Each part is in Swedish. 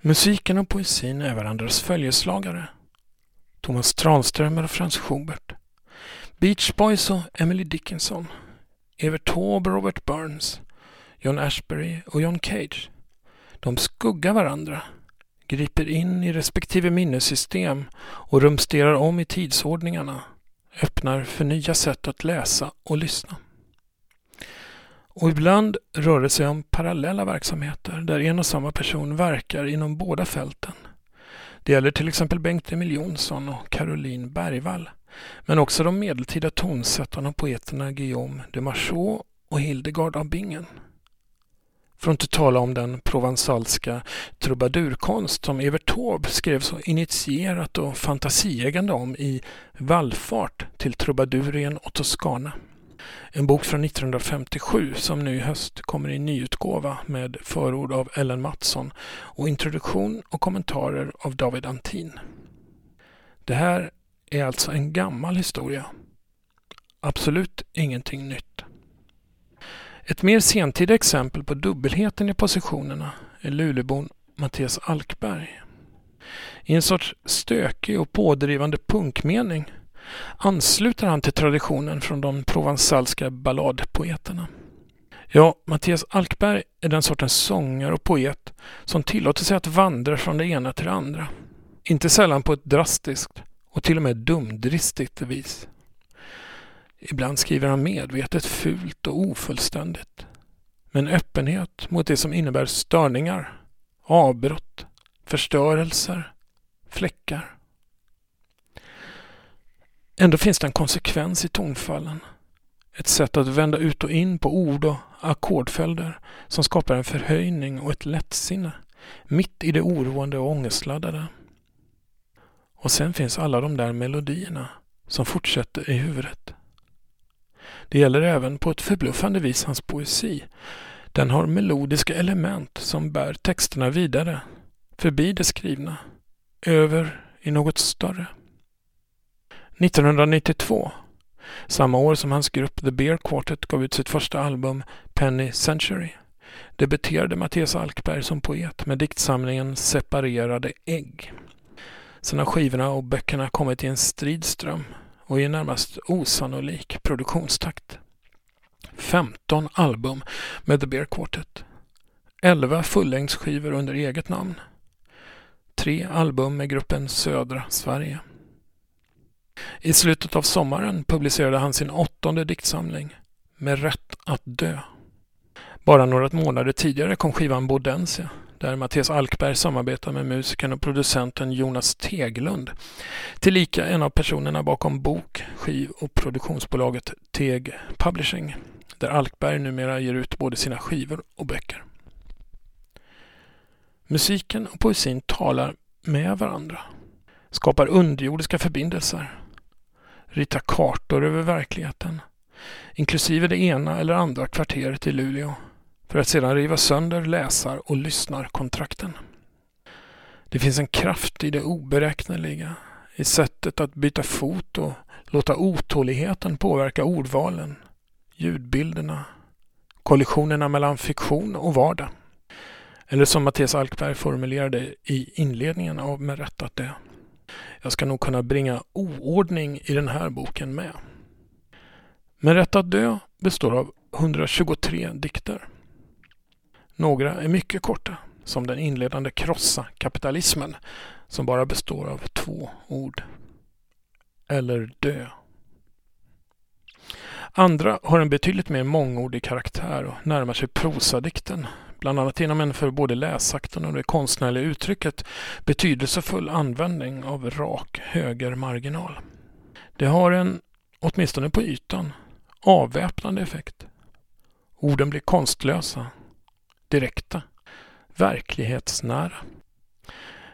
Musiken och poesin är varandras följeslagare. Thomas Tranströmer och Franz Schubert. Beach Boys och Emily Dickinson. Evert Taube och Robert Burns. John Ashbery och John Cage. De skuggar varandra, griper in i respektive minnessystem och rumsterar om i tidsordningarna, öppnar för nya sätt att läsa och lyssna. Och ibland rör det sig om parallella verksamheter där en och samma person verkar inom båda fälten. Det gäller till exempel Bengt-Emil Jonsson och Caroline Bergvall. Men också de medeltida tonsättarna och poeterna Guillaume de Marchaux och Hildegard av Bingen. För att inte tala om den provansalska trubadurkonst som Evert Taube skrev så initierat och fantasieggande om i Vallfart till trubadurien och Toscana. En bok från 1957 som nu i höst kommer i nyutgåva med förord av Ellen Mattsson och introduktion och kommentarer av David Antin. Det här är alltså en gammal historia. Absolut ingenting nytt. Ett mer sentida exempel på dubbelheten i positionerna är Lulebon Mattias Alkberg. I en sorts stökig och pådrivande punkmening ansluter han till traditionen från de provansalska balladpoeterna. Ja, Mattias Alkberg är den sortens sångare och poet som tillåter sig att vandra från det ena till det andra. Inte sällan på ett drastiskt och till och med dumdristigt vis. Ibland skriver han medvetet fult och ofullständigt. Med en öppenhet mot det som innebär störningar, avbrott, förstörelser, fläckar. Ändå finns det en konsekvens i tonfallen. Ett sätt att vända ut och in på ord och ackordföljder som skapar en förhöjning och ett lättsinne mitt i det oroande och ångestladdade. Och sen finns alla de där melodierna som fortsätter i huvudet. Det gäller även på ett förbluffande vis hans poesi. Den har melodiska element som bär texterna vidare, förbi det skrivna, över i något större. 1992, samma år som hans grupp The Bear Quartet gav ut sitt första album Penny Century, debuterade Mattias Alkberg som poet med diktsamlingen Separerade ägg. Sen har skivorna och böckerna kommit i en stridström och i en närmast osannolik produktionstakt. 15 album med The Bear Quartet. 11 fullängdsskivor under eget namn. Tre album med gruppen Södra Sverige. I slutet av sommaren publicerade han sin åttonde diktsamling Med rätt att dö. Bara några månader tidigare kom skivan Bodensia där Mattias Alkberg samarbetar med musikern och producenten Jonas Teglund. Tillika en av personerna bakom bok-, skiv och produktionsbolaget Teg Publishing där Alkberg numera ger ut både sina skivor och böcker. Musiken och poesin talar med varandra, skapar underjordiska förbindelser, Rita kartor över verkligheten, inklusive det ena eller andra kvarteret i Luleå för att sedan riva sönder läsar och lyssnarkontrakten. Det finns en kraft i det oberäkneliga, i sättet att byta fot och låta otåligheten påverka ordvalen, ljudbilderna, kollisionerna mellan fiktion och vardag. Eller som Mattias Alkberg formulerade i inledningen av Med rätt att det. Jag ska nog kunna bringa oordning i den här boken med. Men rätt att dö består av 123 dikter. Några är mycket korta, som den inledande Krossa kapitalismen som bara består av två ord. Eller dö. Andra har en betydligt mer mångordig karaktär och närmar sig prosadikten, bland annat genom en för både läsakten och det konstnärliga uttrycket betydelsefull användning av rak högermarginal. Det har en, åtminstone på ytan, avväpnande effekt. Orden blir konstlösa, direkta, verklighetsnära.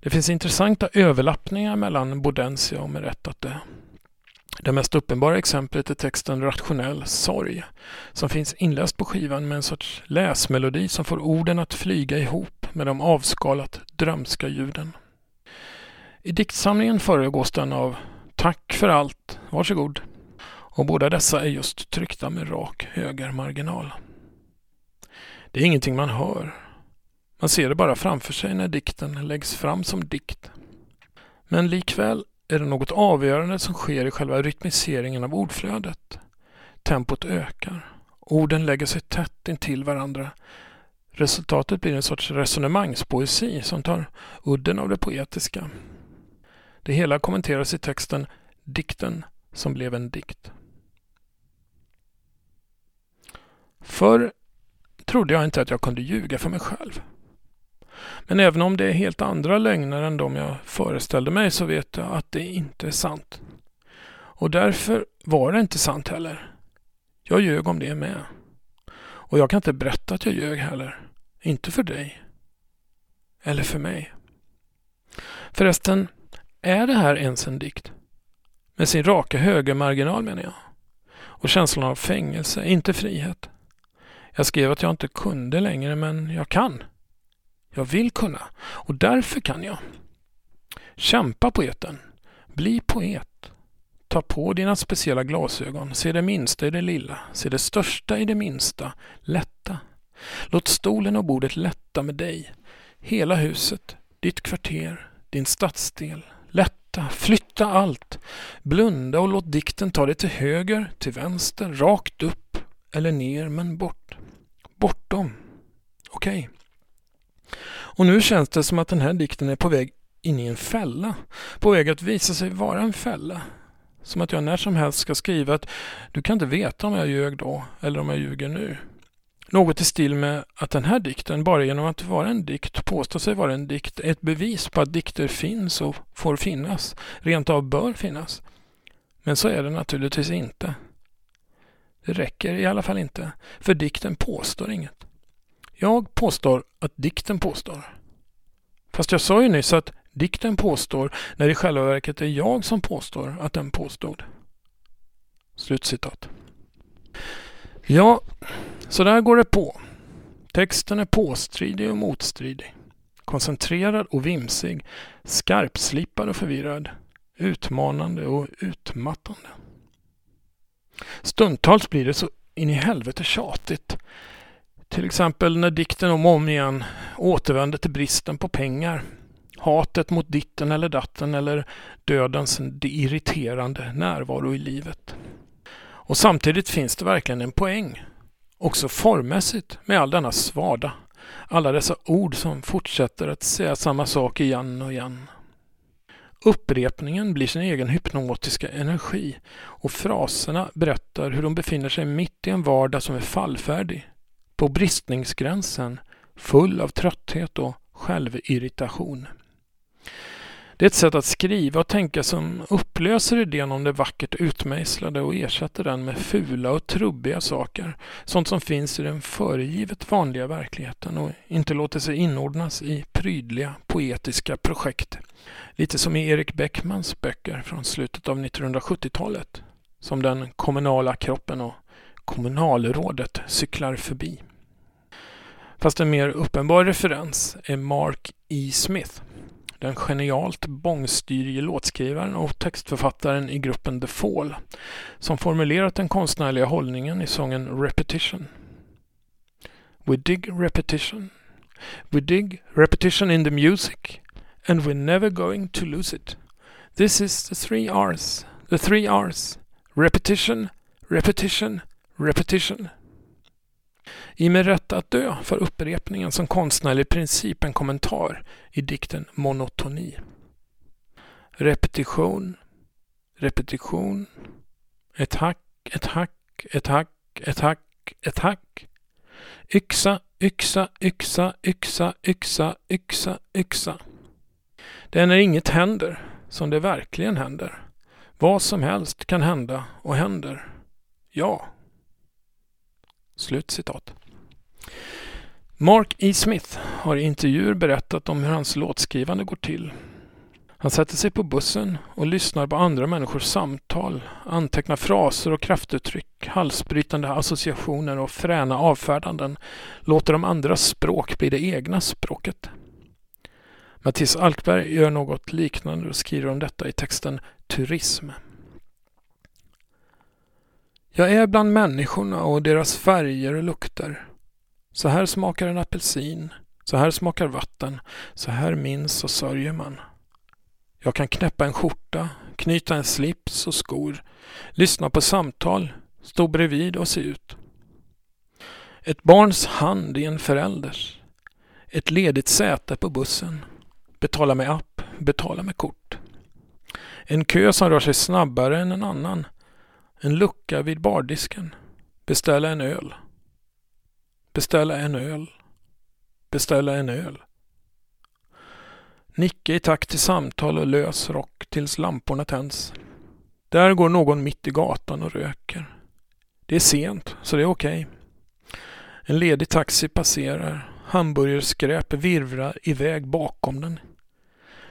Det finns intressanta överlappningar mellan Bodensia och Med rätt att dö. Det mest uppenbara exemplet är texten Rationell sorg som finns inläst på skivan med en sorts läsmelodi som får orden att flyga ihop med de avskalat drömska ljuden. I diktsamlingen föregås den av Tack för allt, varsågod. Och båda dessa är just tryckta med rak högermarginal. Det är ingenting man hör. Man ser det bara framför sig när dikten läggs fram som dikt. Men likväl är det något avgörande som sker i själva rytmiseringen av ordflödet. Tempot ökar. Orden lägger sig tätt intill varandra. Resultatet blir en sorts resonemangspoesi som tar udden av det poetiska. Det hela kommenteras i texten Dikten som blev en dikt. Förr trodde jag inte att jag kunde ljuga för mig själv. Men även om det är helt andra lögner än de jag föreställde mig så vet jag att det inte är sant. Och därför var det inte sant heller. Jag ljög om det med. Och jag kan inte berätta att jag ljög heller. Inte för dig. Eller för mig. Förresten, är det här ens en dikt? Med sin raka högermarginal menar jag. Och känslan av fängelse, inte frihet. Jag skrev att jag inte kunde längre, men jag kan. Jag vill kunna och därför kan jag. Kämpa poeten. Bli poet. Ta på dina speciella glasögon. Se det minsta i det lilla. Se det största i det minsta. Lätta. Låt stolen och bordet lätta med dig. Hela huset, ditt kvarter, din stadsdel. Lätta, flytta allt. Blunda och låt dikten ta dig till höger, till vänster, rakt upp eller ner men bort. Bortom. Okej. Okay. Och nu känns det som att den här dikten är på väg in i en fälla. På väg att visa sig vara en fälla. Som att jag när som helst ska skriva att du kan inte veta om jag ljög då eller om jag ljuger nu. Något i stil med att den här dikten bara genom att vara en dikt, påstå sig vara en dikt, är ett bevis på att dikter finns och får finnas, rent av bör finnas. Men så är det naturligtvis inte. Det räcker i alla fall inte, för dikten påstår inget. Jag påstår att dikten påstår. Fast jag sa ju nyss att dikten påstår när det i själva verket är jag som påstår att den påstod. Slutcitat. Ja, så där går det på. Texten är påstridig och motstridig. Koncentrerad och vimsig. Skarpslipad och förvirrad. Utmanande och utmattande. Stundtals blir det så in i helvete tjatigt. Till exempel när dikten om och om igen återvänder till bristen på pengar. Hatet mot ditten eller datten eller dödens irriterande närvaro i livet. Och samtidigt finns det verkligen en poäng, också formmässigt, med all denna svada. Alla dessa ord som fortsätter att säga samma sak igen och igen. Upprepningen blir sin egen hypnotiska energi och fraserna berättar hur de befinner sig mitt i en vardag som är fallfärdig på bristningsgränsen, full av trötthet och självirritation. Det är ett sätt att skriva och tänka som upplöser idén om det vackert utmejslade och ersätter den med fula och trubbiga saker. Sånt som finns i den föregivet vanliga verkligheten och inte låter sig inordnas i prydliga poetiska projekt. Lite som i Erik Beckmans böcker från slutet av 1970-talet. Som Den kommunala kroppen och Kommunalrådet cyklar förbi. Fast en mer uppenbar referens är Mark E. Smith. Den genialt bångstyrige låtskrivaren och textförfattaren i gruppen The Fall som formulerat den konstnärliga hållningen i sången Repetition. We dig repetition. We dig repetition in the music and we're never going to lose it. This is the three R's. The three R's. Repetition, repetition, repetition. I Med rätt att dö för upprepningen som konstnärlig princip en kommentar i dikten Monotoni. Repetition, repetition, ett hack, ett hack, ett hack, ett hack, ett hack. Yxa, yxa, yxa, yxa, yxa, yxa, yxa. Det är när inget händer som det verkligen händer. Vad som helst kan hända och händer. Ja. Slutcitat. Mark E. Smith har i intervjuer berättat om hur hans låtskrivande går till. Han sätter sig på bussen och lyssnar på andra människors samtal, antecknar fraser och kraftuttryck, halsbrytande associationer och fräna avfärdanden, låter de andras språk bli det egna språket. Mattias Alkberg gör något liknande och skriver om detta i texten Turism. Jag är bland människorna och deras färger och lukter. Så här smakar en apelsin. Så här smakar vatten, så här minns och sörjer man. Jag kan knäppa en skjorta, knyta en slips och skor, lyssna på samtal, stå bredvid och se ut. Ett barns hand i en förälders. Ett ledigt säte på bussen. Betala med app, betala med kort. En kö som rör sig snabbare än en annan. En lucka vid bardisken. Beställa en öl. Beställa en öl. Beställa en öl. Nicka i takt till samtal och lös rock tills lamporna tänds. Där går någon mitt i gatan och röker. Det är sent, så det är okej. Okay. En ledig taxi passerar. Hamburgerskräp virvlar iväg bakom den.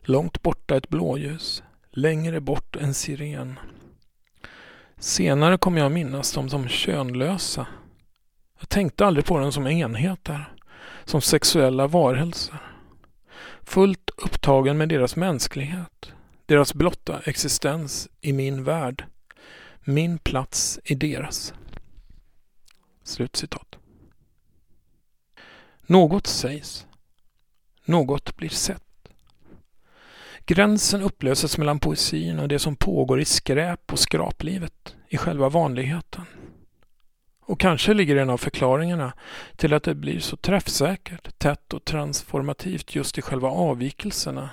Långt borta ett blåljus. Längre bort en siren. Senare kommer jag att minnas dem som könlösa. Jag tänkte aldrig på dem som enheter. Som sexuella varelser. Fullt upptagen med deras mänsklighet. Deras blotta existens i min värld. Min plats i deras. Slutcitat. Något sägs. Något blir sett. Gränsen upplöses mellan poesin och det som pågår i skräp och skraplivet, i själva vanligheten. Och kanske ligger en av förklaringarna till att det blir så träffsäkert, tätt och transformativt just i själva avvikelserna,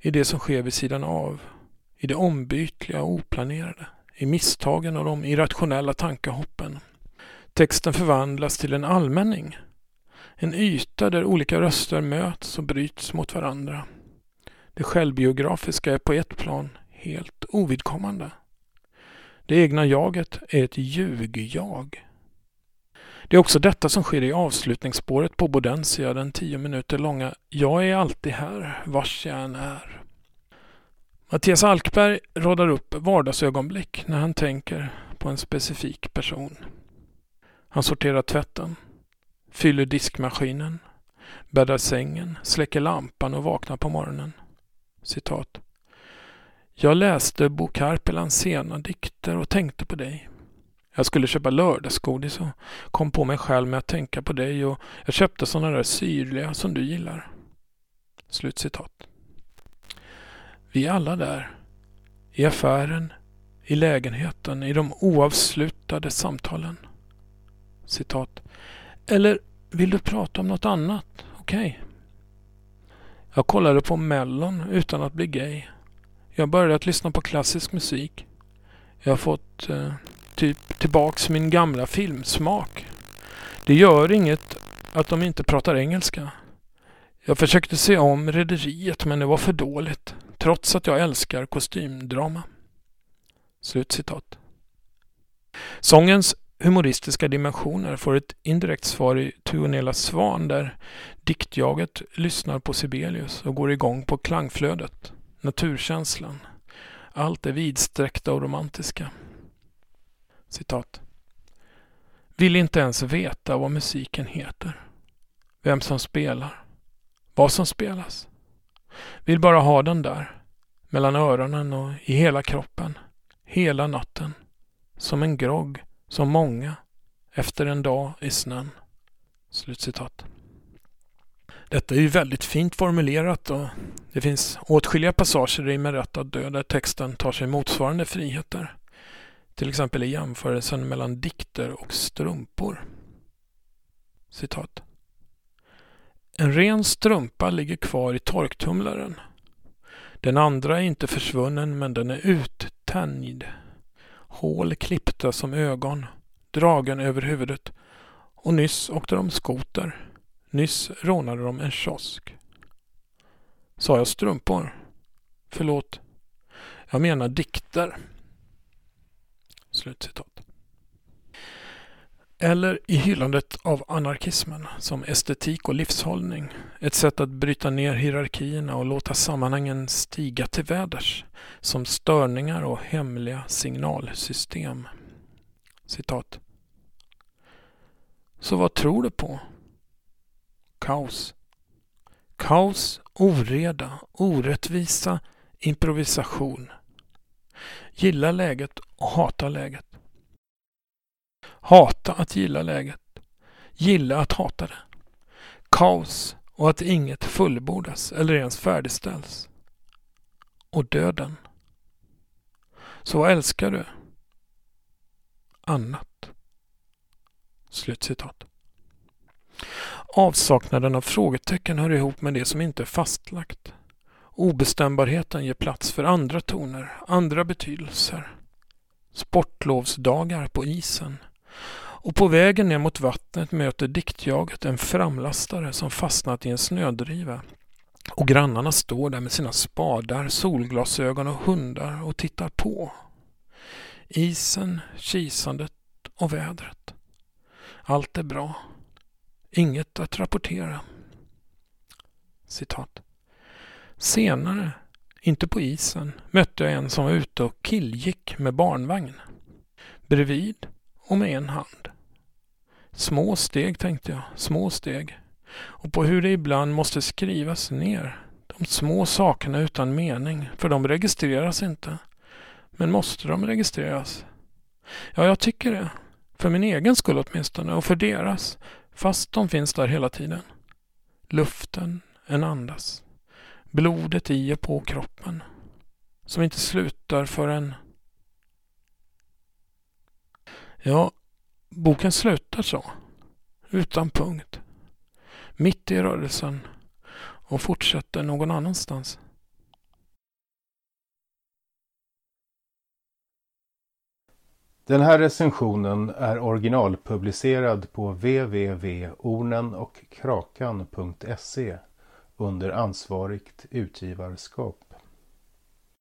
i det som sker vid sidan av, i det ombytliga och oplanerade, i misstagen och de irrationella tankehoppen. Texten förvandlas till en allmänning en yta där olika röster möts och bryts mot varandra. Det självbiografiska är på ett plan helt ovidkommande. Det egna jaget är ett ljug-jag. Det är också detta som sker i avslutningsspåret på Bodensia, den tio minuter långa Jag är alltid här, vars jag än är. Mattias Alkberg radar upp vardagsögonblick när han tänker på en specifik person. Han sorterar tvätten. Fyller diskmaskinen. Bäddar sängen, släcker lampan och vaknar på morgonen. Citat. Jag läste Bo Karpelans sena dikter och tänkte på dig. Jag skulle köpa lördagsgodis och kom på mig själv med att tänka på dig och jag köpte sådana där syrliga som du gillar. Slutcitat. Vi är alla där. I affären, i lägenheten, i de oavslutade samtalen. Citat. Eller vill du prata om något annat? Okej. Okay. Jag kollade på Mellon utan att bli gay. Jag började att lyssna på klassisk musik. Jag har fått eh, typ tillbaks min gamla filmsmak. Det gör inget att de inte pratar engelska. Jag försökte se om Rederiet men det var för dåligt. Trots att jag älskar kostymdrama. Slutcitat. Sångens humoristiska dimensioner får ett indirekt svar i Tuonela Svan där diktjaget lyssnar på Sibelius och går igång på klangflödet, naturkänslan. Allt är vidsträckta och romantiska. Citat. Vill inte ens veta vad musiken heter. Vem som spelar. Vad som spelas. Vill bara ha den där. Mellan öronen och i hela kroppen. Hela natten. Som en grogg som många efter en dag i snön. Slutcitat. Detta är ju väldigt fint formulerat och det finns åtskilliga passager i Med rätt att dö där texten tar sig motsvarande friheter. Till exempel i jämförelsen mellan dikter och strumpor. Citat. En ren strumpa ligger kvar i torktumlaren. Den andra är inte försvunnen men den är uttänjd hål klippta som ögon, dragen över huvudet. Och nyss åkte de skoter. Nyss rånade de en kiosk. Sa jag strumpor? Förlåt. Jag menar dikter. Slutcitat. Eller i hyllandet av anarkismen som estetik och livshållning. Ett sätt att bryta ner hierarkierna och låta sammanhangen stiga till väders som störningar och hemliga signalsystem. Citat. Så vad tror du på? Kaos. Kaos, oreda, orättvisa, improvisation. Gilla läget och hata läget. Hata att gilla läget. Gilla att hata det. Kaos, och att inget fullbordas eller ens färdigställs. Och döden. Så vad älskar du? Annat. Slutcitat. Avsaknaden av frågetecken hör ihop med det som inte är fastlagt. Obestämbarheten ger plats för andra toner, andra betydelser. Sportlovsdagar på isen. Och på vägen ner mot vattnet möter diktjaget en framlastare som fastnat i en snödriva. Och grannarna står där med sina spadar, solglasögon och hundar och tittar på. Isen, kisandet och vädret. Allt är bra. Inget att rapportera. Citat. Senare, inte på isen, mötte jag en som var ute och killgick med barnvagn. Bredvid och med en hand. Små steg tänkte jag, små steg. Och på hur det ibland måste skrivas ner. De små sakerna utan mening, för de registreras inte. Men måste de registreras? Ja, jag tycker det. För min egen skull åtminstone och för deras. Fast de finns där hela tiden. Luften, en andas. Blodet i och på kroppen. Som inte slutar förrän... Ja, boken slutar så. Utan punkt. Mitt i rörelsen. Och fortsätter någon annanstans. Den här recensionen är originalpublicerad på www.ornenochkrakan.se under ansvarigt utgivarskap.